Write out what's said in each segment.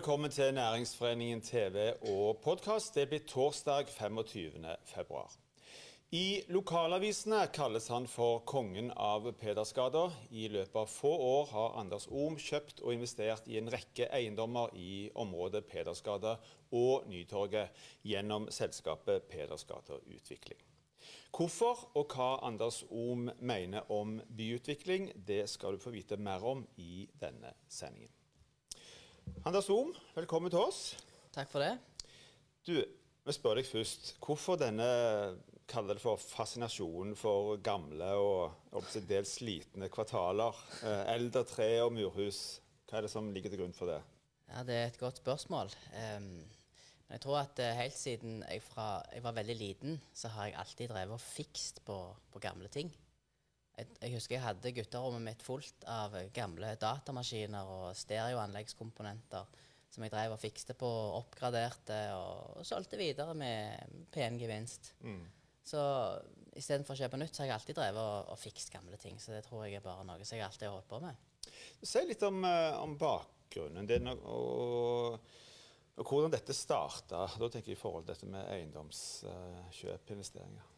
Velkommen til Næringsforeningen TV og podkast. Det blir torsdag 25. februar. I lokalavisene kalles han for kongen av Pedersgata. I løpet av få år har Anders Ohm kjøpt og investert i en rekke eiendommer i området Pedersgata og Nytorget gjennom selskapet Pedersgata Utvikling. Hvorfor og hva Anders Ohm mener om byutvikling, det skal du få vite mer om i denne sendingen. Anders Ohm, velkommen til oss. Takk for det. Du, vi spør deg først. Hvorfor denne kaller det for fascinasjonen for gamle og dels slitne kvartaler? Eh, eldre tre og murhus. Hva er det som ligger til grunn for det? Ja, Det er et godt spørsmål. Um, men jeg tror at uh, helt siden jeg, fra, jeg, var veldig liten, så har jeg alltid drevet og fikst på, på gamle ting. Jeg, husker jeg hadde gutterommet mitt fullt av gamle datamaskiner og stereoanleggskomponenter som jeg drev og fikste på, oppgraderte og, og solgte videre med pen gevinst. Mm. Så istedenfor å kjøpe nytt, så har jeg alltid drevet og, og fikst gamle ting. Så det tror jeg er bare noe som jeg alltid har holdt på med. Si litt om, uh, om bakgrunnen din og, og, og, hvordan dette starta. Da tenker jeg i forhold til dette med eiendomskjøp, investeringer.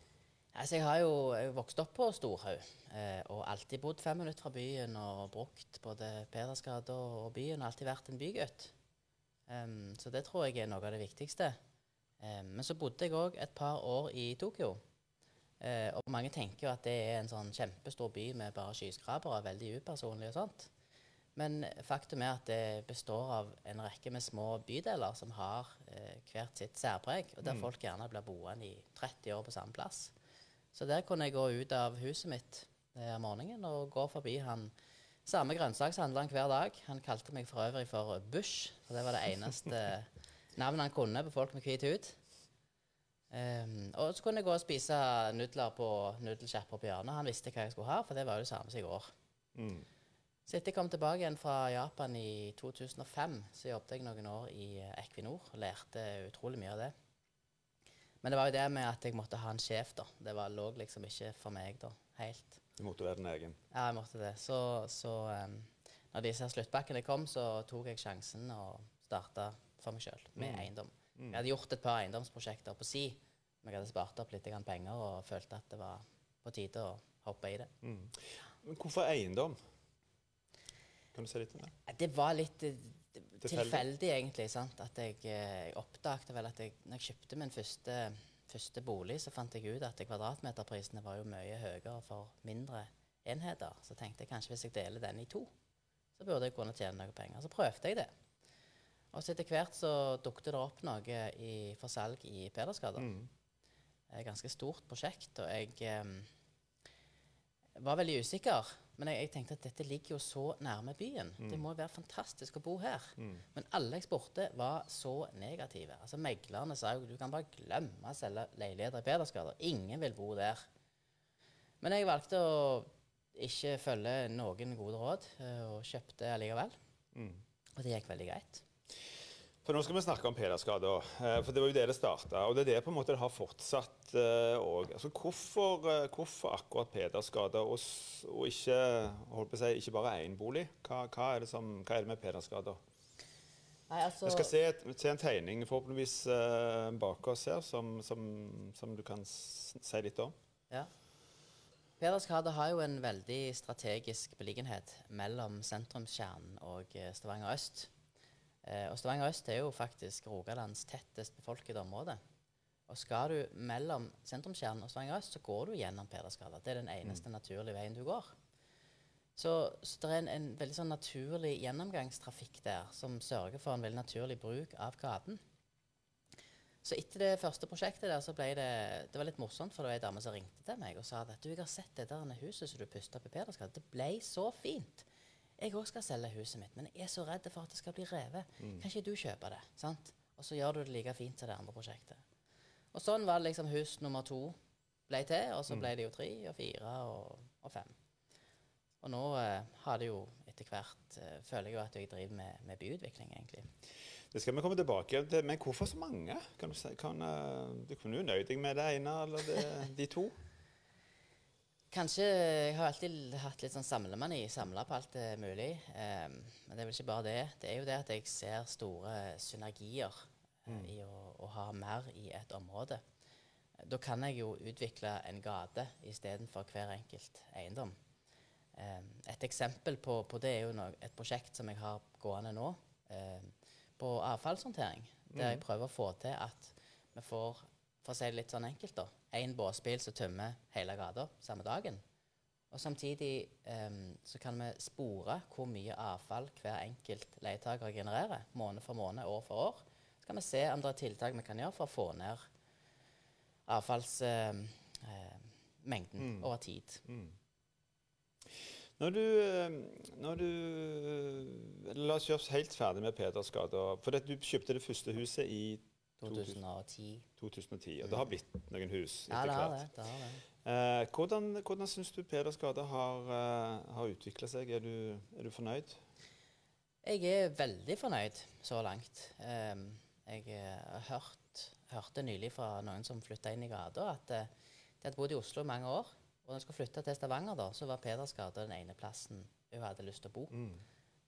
Altså, jeg har jo jeg vokst opp på Storhaug eh, og alltid bodd fem minutter fra byen og brukt både Pedersgata og byen. og Alltid vært en bygutt. Um, så det tror jeg er noe av det viktigste. Um, men så bodde jeg òg et par år i Tokyo. Uh, og mange tenker jo at det er en sånn kjempestor by med bare skyskrapere, veldig upersonlig og sånt. Men faktum er at det består av en rekke med små bydeler som har uh, hvert sitt særpreg, og der mm. folk gjerne blir boende i 30 år på samme plass. Så der kunne jeg gå ut av huset mitt eh, om morgenen og gå forbi han samme grønnsakshandleren hver dag. Han kalte meg for øvrig for Bush, for det var det eneste navnet han kunne på folk med hvit hud. Um, og så kunne jeg gå og spise nudler på nudelsjappa på hjørnet. Han visste hva jeg skulle ha, for det var jo det samme som i går. Mm. Så etter jeg kom tilbake igjen fra Japan i 2005, så jobbet jeg noen år i Equinor og lærte utrolig mye av det. Men det var jo det med at jeg måtte ha en sjef, da. Det var, lå liksom ikke for meg, da. Helt. Du måtte være din egen? Ja, jeg måtte det. Så, så um, når disse sluttbakkene kom, så tok jeg sjansen og starta for meg sjøl med mm. eiendom. Mm. Jeg hadde gjort et par eiendomsprosjekter på si, men jeg hadde spart opp litt penger og følte at det var på tide å hoppe i det. Mm. Men hvorfor eiendom? Kan du si litt om det? Det var litt tilfeldig, egentlig. sant? At jeg, eh, jeg oppdaget vel at jeg, når jeg kjøpte min første, første, bolig, så fant jeg ut at kvadratmeterprisene var jo mye høyere for mindre enheter. Så tenkte jeg kanskje hvis jeg deler den i to, så burde jeg kunne tjene noe penger. Så prøvde jeg det. Og så etter hvert så dukket det opp noe i, for salg i Pedersgata. Mm. Et ganske stort prosjekt, og jeg eh, var veldig usikker. Men jeg, jeg, tenkte at dette ligger jo så nærme byen. Mm. Det må jo være fantastisk å bo her. Mm. Men alle jeg spurte, var så negative. Altså Meglerne sa jo du kan bare glemme å selge leiligheter i Pedersgata. Ingen vil bo der. Men jeg valgte å ikke følge noen gode råd, eh, og kjøpte allikevel. Mm. Og det gikk veldig greit. For Nå skal vi snakke om pederskader, eh, for det var jo det det starta. Og det er det på en måte det har fortsatt òg. Eh, altså, hvorfor, eh, hvorfor, akkurat pederskader, og, og, ikke, holdt på å si, ikke bare én bolig? Hva, hva, er som, hva, er det med pederskader? Nei, altså... Vi skal se, se, en tegning forhåpentligvis uh, bak oss her, som, som, som, du kan si litt om. Ja. Pederskader har jo en veldig strategisk beliggenhet mellom sentrumskjernen og Stavanger øst. Eh, og Stavanger øst er jo faktisk Rogalands tettest befolkede område. Og skal du mellom sentrumskjernen og Stavanger øst, så går du gjennom Pedersgata. Det er den eneste mm. naturlige veien du går. Så, så det er en, en, veldig sånn naturlig gjennomgangstrafikk der som sørger for en veldig naturlig bruk av gaten. Så etter det første prosjektet der, så ble det det var litt morsomt, for det var ei dame som ringte til meg og sa at du, jeg har sett det der huset som du pusta opp i Pedersgata. Det ble så fint. Jeg òg skal selge huset mitt, men jeg er så redd for at det skal bli revet. Mm. Kan ikke du kjøpe det? sant? Og så gjør du det like fint som det andre prosjektet. Og sånn var det liksom hus nummer to ble til, og så ble mm. det jo tre og fire og, og fem. Og nå eh, har det jo etter hvert eh, Føler jeg jo at jeg driver med, med, byutvikling, egentlig. Det skal vi komme tilbake til, men hvorfor så mange? Kan Du si, kan, uh, du kunne jo nøyd deg med det ene eller det, de to? Kanskje Jeg har alltid hatt litt sånn samlemani, samla på alt det mulig. Um, men det er vel ikke bare det. Det er jo det at jeg ser store synergier mm. i å, å, ha mer i et område. Da kan jeg jo utvikle en gate istedenfor hver enkelt eiendom. Um, et eksempel på, på, det er jo no et prosjekt som jeg har gående nå, um, på avfallshåndtering. Der jeg mm. prøver å få til at vi får for å si det litt sånn enkelt, da, én båsbil som tømmer hele gata samme dagen. Og Samtidig um, så kan vi spore hvor mye avfall hver enkelt leietaker genererer, måned for måned, år for år. Så kan vi se om det er tiltak vi kan gjøre for å få ned avfallsmengden uh, uh, mm. over tid. Mm. Når du, når du, La oss gjøre oss helt ferdig med Pedersgata. For du kjøpte det første huset i 2010. 2010, og Det har blitt noen hus etter ja, det har hvert. Det, det har det. Eh, hvordan hvordan syns du Peders gate har, uh, har utvikla seg? Er du, er du, fornøyd? Jeg er veldig fornøyd så langt. Um, jeg har uh, hørt, hørte nylig fra noen som flytta inn i gata, at uh, de hadde bodd i Oslo mange år. Og da de skulle flytte til Stavanger, da, så var Peders gate den ene plassen hun hadde lyst til å bo. Mm.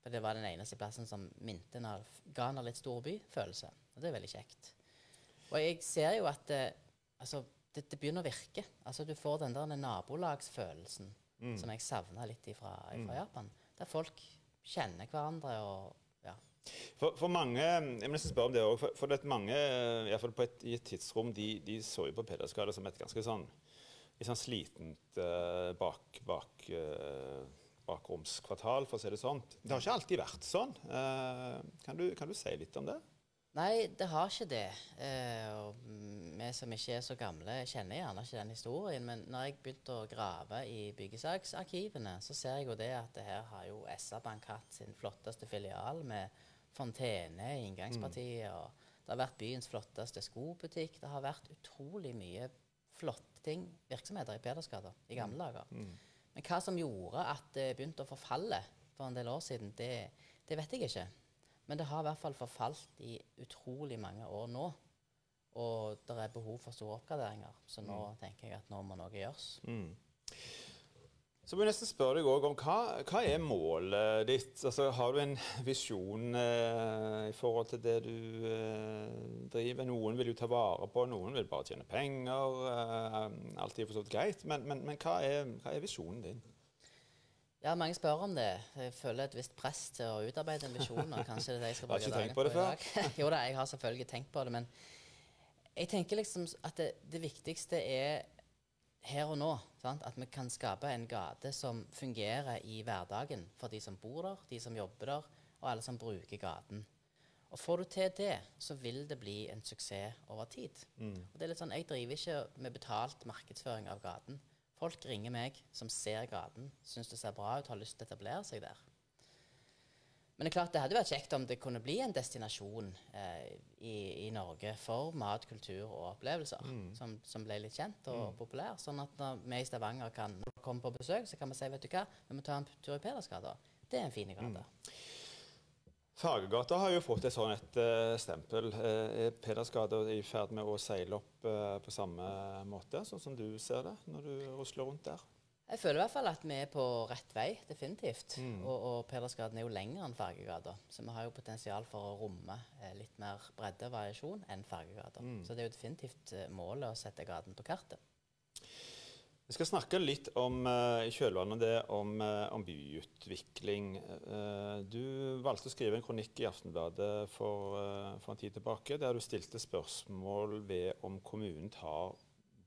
For det var den eneste plassen som minte ga henne litt storbyfølelse. Og det er veldig kjekt. Og jeg ser jo at det, altså, det, det, begynner å virke. Altså, du får den der nabolagsfølelsen mm. som jeg savna litt fra mm. Japan. Der folk kjenner hverandre og ja. For, for, mange jeg må nesten spørre om det også, for, for det mange, i hvert fall på et, i et tidsrom, de, de så jo på Pederskade som et ganske sånn, et sånn slitent uh, bak, bak uh, bakromskvartal, for å si det sånn. Det har ikke alltid vært sånn. Uh, kan, du, kan, du, si litt om det? Nei, det har ikke det. Eh, og vi som ikke er så gamle, kjenner gjerne ikke den historien. Men når jeg begynte å grave i byggesaksarkivene, så ser jeg jo det at det her har jo SR-Bank hatt sin flotteste filial med fontene i inngangspartiet. Mm. og Det har vært byens flotteste skobutikk. Det har vært utrolig mye flotte ting, virksomheter i Pedersgata i gamle mm. dager. Mm. Men hva som gjorde at det begynte å forfalle for en del år siden, det, det vet jeg ikke. Men det har i hvert fall forfalt i utrolig mange år nå. Og det er behov for store oppgraderinger. Så nå mm. tenker jeg at nå må noe gjøres. Mm. Så må jeg nesten spørre deg også om hva, hva er målet ditt? Altså, har du en visjon eh, i forhold til det du eh, driver? Noen vil jo ta vare på, noen vil bare tjene penger. Eh, alt er for så vidt greit. Men, men, men hva, er, hva, er, visjonen din? Ja, mange spør om det. Jeg føler et visst press til å utarbeide en visjon. og kanskje det er det jeg skal bruke dagen på, på i dag. jo da, jeg har selvfølgelig tenkt på det, men jeg tenker liksom at det, det viktigste er her og nå. Sant? At vi kan skape en gate som fungerer i hverdagen for de som bor der, de som jobber der, og alle som bruker gaten. Og Får du til det, så vil det bli en suksess over tid. Mm. Og det er litt sånn, Jeg driver ikke med betalt markedsføring av gaten. Folk ringer meg som ser gaten, syns det ser bra ut, har lyst til å etablere seg der. Men det er klart det hadde vært kjekt om det kunne bli en destinasjon eh, i, i, Norge for mat, kultur og opplevelser mm. som, som, ble litt kjent og mm. populær. Sånn at når vi i Stavanger kan komme på besøk, så kan vi si vet du hva, vi må ta en tur i Pedersgata. Det er en fin gate. Mm. Fargegata har jo fått et sånn et uh, stempel. Uh, er Pedersgata i ferd med å seile opp uh, på samme måte, sånn som du ser det når du rusler rundt der? Jeg føler i hvert fall at vi er på rett vei, definitivt. Mm. Og, og Pedersgaten er jo lengre enn Fargegata. Så vi har jo potensial for å romme litt mer bredde og variasjon enn Fargegata. Mm. Så det er jo definitivt målet å sette gaten på kartet. Vi skal snakke litt om uh, i kjølvannet det om, uh, om byutvikling. Uh, du valgte å skrive en kronikk i Aftenbladet for, for, en tid tilbake der du stilte spørsmål ved om kommunen tar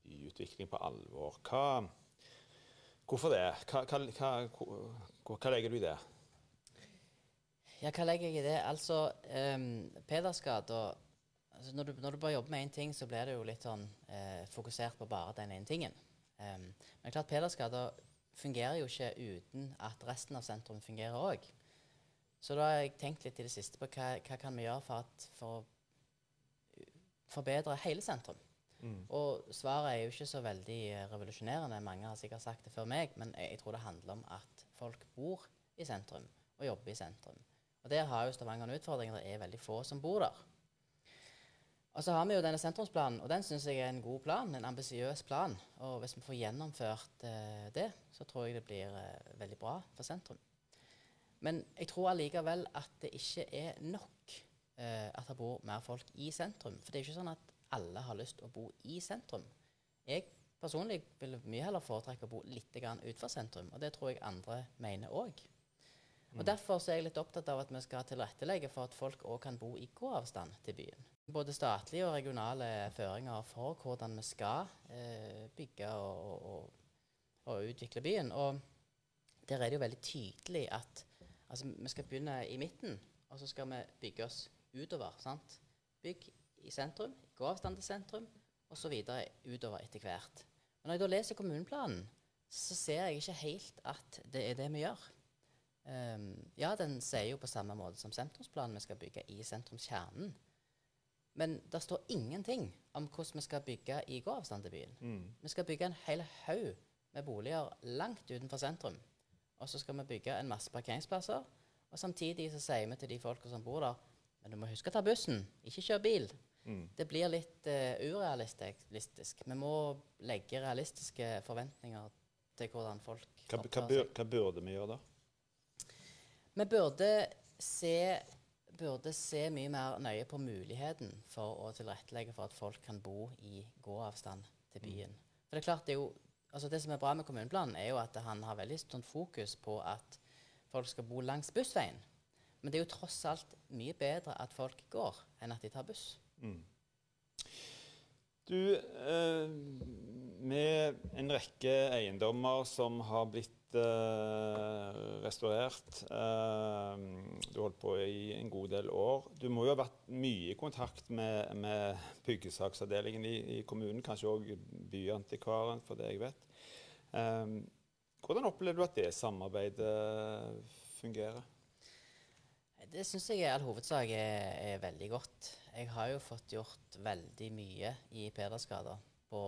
byutvikling på alvor. Hva, hvorfor det? Hva, hva, hva, legger du i det? Ja, hva legger jeg i det? Altså, um, Pedersgata altså når, når, du bare jobber med én ting, så blir det jo litt sånn fokusert på bare den ene tingen. Um, men klart Pedersgata fungerer jo ikke uten at resten av sentrum fungerer òg. Så da har jeg tenkt litt i det siste på hva, hva kan vi gjøre for, at, for å forbedre hele sentrum. Mm. Og svaret er jo ikke så veldig revolusjonerende. Mange har sikkert sagt det før meg, men jeg, jeg tror det handler om at folk bor i sentrum og jobber i sentrum. Og der har jo Stavanger en utfordring. Det er veldig få som bor der. Og så har vi jo denne sentrumsplanen, og den syns jeg er en god plan. En ambisiøs plan. Og hvis vi får gjennomført eh, det, så tror jeg det blir eh, veldig bra for sentrum. Men jeg tror allikevel at det ikke er nok eh, at det bor mer folk i sentrum. For det er ikke sånn at alle har lyst til å bo i sentrum. Jeg personlig vil mye heller foretrekke å bo litt utenfor sentrum, og det tror jeg andre mener òg. Og Derfor er jeg litt opptatt av at vi skal tilrettelegge for at folk òg kan bo i gåavstand til byen. Både statlige og regionale føringer for hvordan vi skal eh, bygge og, og, og, utvikle byen. Og der er det jo veldig tydelig at altså, vi skal begynne i midten, og så skal vi bygge oss utover. sant? Bygg i sentrum, gåavstand til sentrum, osv. utover etter hvert. Men når jeg da leser kommuneplanen, så ser jeg ikke helt at det er det vi gjør. Um, ja, den sier jo på samme måte som sentrumsplanen vi skal bygge i sentrumskjernen. Men det står ingenting om hvordan vi skal bygge i gåavstand til byen. Mm. Vi skal bygge en hel haug med boliger langt utenfor sentrum. Og så skal vi bygge en masse parkeringsplasser. Og samtidig så sier vi til de folka som bor der, men du må huske å ta bussen, ikke kjøre bil. Mm. Det blir litt uh, urealistisk. Vi må legge realistiske forventninger til hvordan folk hva, hva, bur, hva burde vi gjøre da? Vi burde se, burde se, mye mer nøye på muligheten for å tilrettelegge for at folk kan bo i gåavstand til byen. Mm. For Det er klart, det, er jo, altså det som er bra med kommuneplanen, er jo at han har veldig stort fokus på at folk skal bo langs bussveien. Men det er jo tross alt mye bedre at folk går, enn at de tar buss. Mm. Du, eh, med en rekke eiendommer som har blitt eh, restaurert eh, Du holdt på i en god del år. Du må jo ha vært mye i kontakt med, med byggesaksavdelingen i, i, kommunen, kanskje òg Byantikvaren, for det jeg vet. Eh, hvordan opplever du at det samarbeidet fungerer? Det syns jeg i all hovedsak er, er, veldig godt. Jeg har jo fått gjort veldig mye i Pedersgata på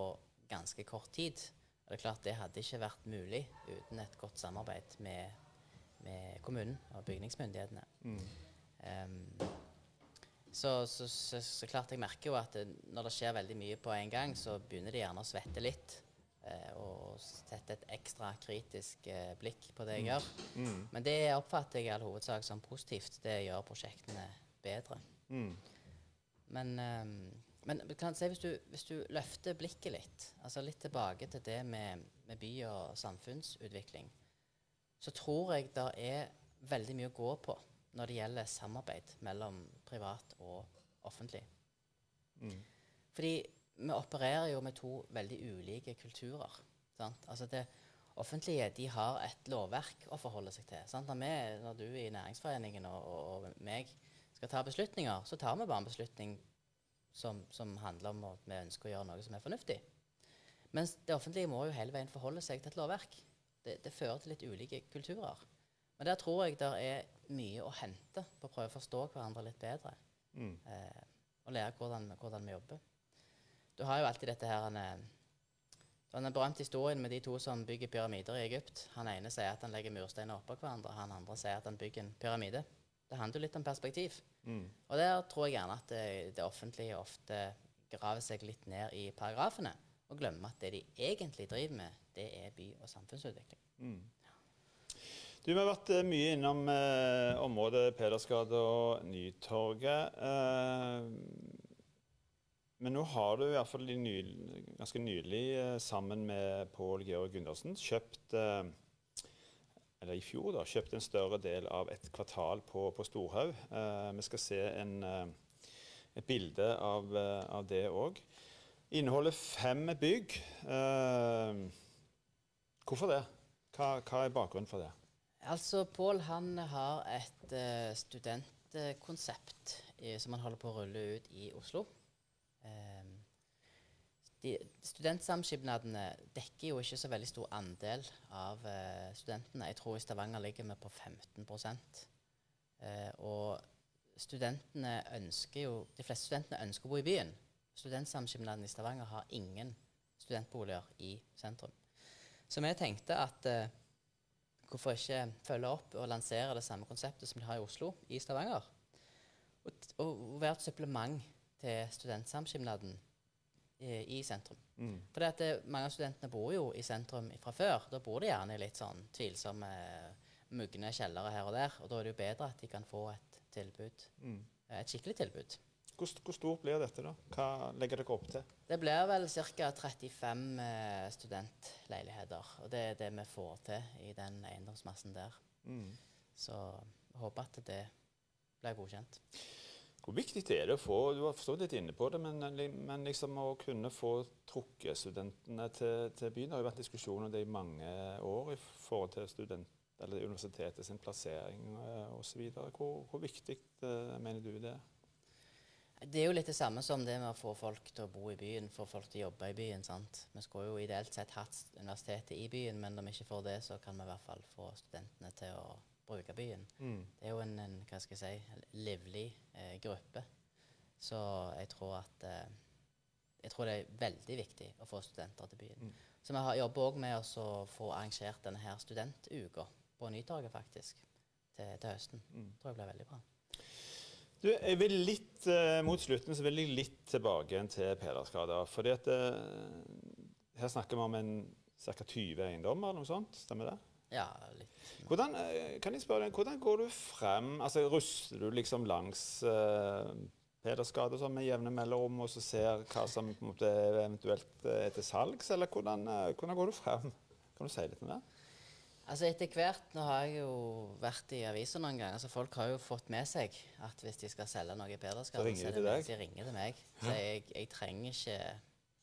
ganske kort tid. Og det er klart det hadde ikke vært mulig uten et godt samarbeid med, med kommunen og bygningsmyndighetene. Mm. Um, så, så, så, så, klart jeg merker jo at når det skjer veldig mye på en gang, så begynner de gjerne å svette litt eh, og sette et ekstra kritisk eh, blikk på det jeg mm. gjør. Mm. Men det oppfatter jeg i all hovedsak som positivt. Det gjør prosjektene bedre. Mm. Men, um, men kan si, hvis, du, hvis, du, løfter blikket litt, altså litt tilbake til det med, med by- og samfunnsutvikling, så tror jeg det er veldig mye å gå på når det gjelder samarbeid mellom privat og offentlig. Mm. Fordi vi opererer jo med to veldig ulike kulturer. Sant? Altså det offentlige de har et lovverk å forholde seg til. Sant? Når, vi, når du i Næringsforeningen og, og, og, meg skal ta beslutninger, så tar vi bare en beslutning som, som, handler om at vi ønsker å gjøre noe som er fornuftig. Mens det offentlige må jo hele veien forholde seg til et lovverk. Det, det fører til litt ulike kulturer. Men der tror jeg det er mye å hente på å prøve å forstå hverandre litt bedre. Mm. Eh, og lære hvordan, hvordan vi jobber. Du har jo alltid dette her Den berømte historien med de to som bygger pyramider i Egypt. Han ene sier at han legger mursteiner oppå hverandre, han andre sier at han bygger en pyramide. Det handler jo litt om perspektiv. Mm. Og der tror jeg gjerne at det, det, offentlige ofte graver seg litt ned i paragrafene og glemmer at det de egentlig driver med, det er by- og samfunnsutvikling. Mm. Du, Vi har vært uh, mye innom eh, området Pedersgade og Nytorget. Eh, men nå har du i hvert fall ganske nylig eh, sammen med Pål Georg Gundersen kjøpt eh, eller i fjor da, kjøpte en større del av et kvartal på, på Storhaug. Eh, vi skal se en, eh, et bilde av, eh, av det òg. Inneholder fem bygg. Eh, hvorfor det? Hva, hva, er bakgrunnen for det? Altså, Pål han har et studentkonsept som han holder på å rulle ut i Oslo. Ehm, de, studentsamskipnadene dekker jo ikke så veldig stor andel av uh, studentene. Jeg tror i Stavanger ligger vi på 15 uh, eh, Og studentene ønsker jo, de fleste studentene ønsker å bo i byen. Studentsamskipnaden i Stavanger har ingen studentboliger i sentrum. Så vi tenkte at uh, hvorfor ikke følge opp og lansere det samme konseptet som de har i Oslo, i Stavanger? Og, og være et supplement til studentsamskipnaden i, i sentrum. Mm. For mange av studentene bor jo i sentrum fra før. Da bor de gjerne i litt sånn tvilsomme, mugne kjellere her og der. Og da er det jo bedre at de kan få et tilbud, Mm. et skikkelig tilbud. Hvor, hvor stort blir dette, da? Hva legger dere opp til? Det blir vel ca. 35 eh, studentleiligheter. Og det er det vi får til i den eiendomsmassen der. Mm. Så håper at det blir godkjent. Hvor viktig er det å få Du har forstått litt inne på det, men, men liksom å kunne få trukket studentene til, til byen? Det har jo vært diskusjon om det i mange år i forhold til student, eller universitetet sin plassering eh, osv. Hvor, hvor viktig eh, mener du det er? Det er jo litt det samme som det med å få folk til å bo i byen, få folk til å jobbe i byen. sant? Vi skulle jo ideelt sett hatt universitetet i byen, men om vi ikke får det, så kan vi i hvert fall få studentene til å bruke byen. Mm. Det er jo en, en hva skal jeg si, livlig eh, gruppe. Så jeg tror at eh, jeg tror det er veldig viktig å få studenter til byen. Mm. Så vi har jobber òg med å få arrangert denne her studentuka på Nytorget, faktisk, til, til høsten. Mm. tror jeg blir veldig bra. Du, jeg vil litt, eh, Mot slutten så vil jeg litt tilbake igjen til Pedersgata. fordi at eh, Her snakker vi om en ca. 20 eiendommer, eller noe sånt. Stemmer det? Ja, litt. Hvordan, eh, kan jeg spørre deg, hvordan går du frem? Altså, Ruster du liksom langs uh, Pedersgata sånn med jevne mellomrom og så ser hva som på en måte eventuelt eh, er til salgs, eller hvordan, uh, hvordan går du frem? Kan du si litt om det? Altså Etter hvert Nå har jeg jo vært i aviser noen ganger, så folk har jo fått med seg at hvis de skal selge noe i Så ringer de deg? de ringer til meg. Så jeg, jeg trenger ikke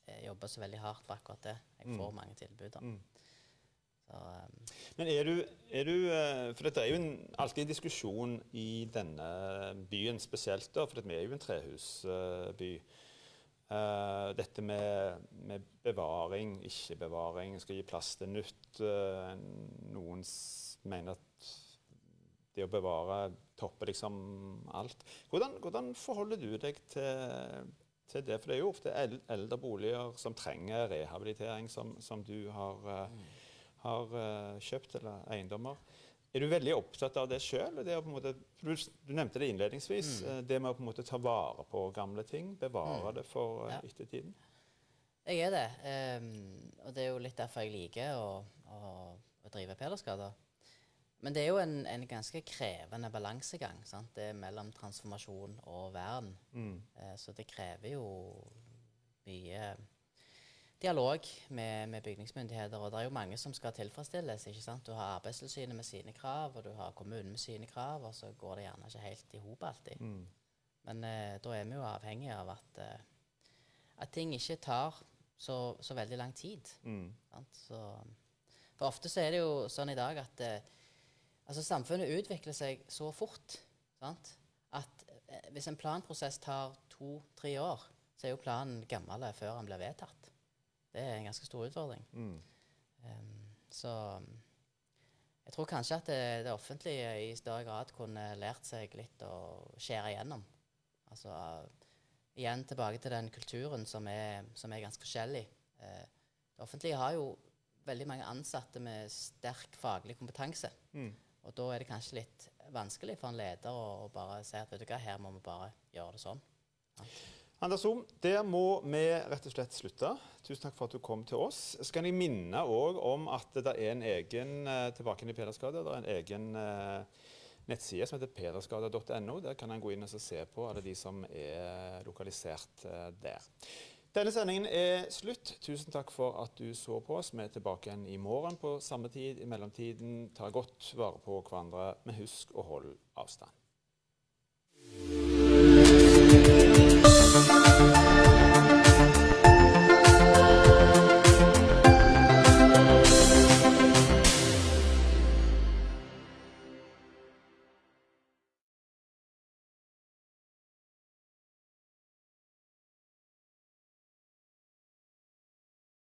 eh, jobbe så veldig hardt på akkurat det. Jeg Mm. får mange tilbud. da. Mm. Så, um, Men er du, er du eh, For dette er jo en, alltid en diskusjon i denne byen spesielt, da, for vi er jo en trehusby. Uh, dette med, med bevaring, ikke bevaring, skal gi plass til nytt. Uh, noen mener at det å bevare topper liksom alt. Hvordan, hvordan forholder du deg til, til det? For det er jo ofte eldre boliger som trenger rehabilitering, som, som du har eh, har uh, kjøpt, eller eiendommer. Er du veldig opptatt av det sjøl? Du, du nevnte det innledningsvis. Mm. eh, Det med å på en måte ta vare på gamle ting. Bevare Mm. det for uh, Ja. ettertiden. jeg er det. Um, og det er jo litt derfor jeg liker å, å, å drive Pederskader. Men det er jo en, en ganske krevende balansegang. sant? Det er mellom transformasjon og vern. Mm. Uh, så det krever jo mye dialog med, med bygningsmyndigheter. Og det er jo mange som skal tilfredsstilles. ikke sant? Du har Arbeidstilsynet med sine krav, og du har kommunen med sine krav, og så går det gjerne ikke helt i hop alltid. Mm. Men eh, da er vi jo avhengige av at, eh, at ting ikke tar så, så veldig lang tid. Mm. Sant? Så, for ofte så er det jo sånn i dag at eh, altså samfunnet utvikler seg så fort sant? at eh, hvis en planprosess tar to-tre år, så er jo planen gammel før den blir vedtatt. Det er en ganske stor utfordring. Mm. Um, så jeg tror kanskje at det, det offentlige i større grad kunne lært seg litt å skjære igjennom. Altså igjen tilbake til den kulturen som er, som er ganske forskjellig. Uh, det offentlige har jo veldig mange ansatte med sterk faglig kompetanse. Mm. Og da er det kanskje litt vanskelig for en leder å, å bare si at vet du hva, her må vi bare gjøre det sånn. Anders Ohm, der må vi rett og slett slutte. Tusen takk for at du kom til oss. Så kan jeg minne også om at det er en egen eh, tilbake inn i Pedersgata, det er en egen eh, nettside som heter pederskade.no. Der kan en gå inn og se på alle de som er lokalisert eh, der. Denne sendingen er slutt. Tusen takk for at du så på oss. Vi er tilbake igjen i morgen på samme tid. I mellomtiden, ta godt vare på hverandre, men husk å holde avstand.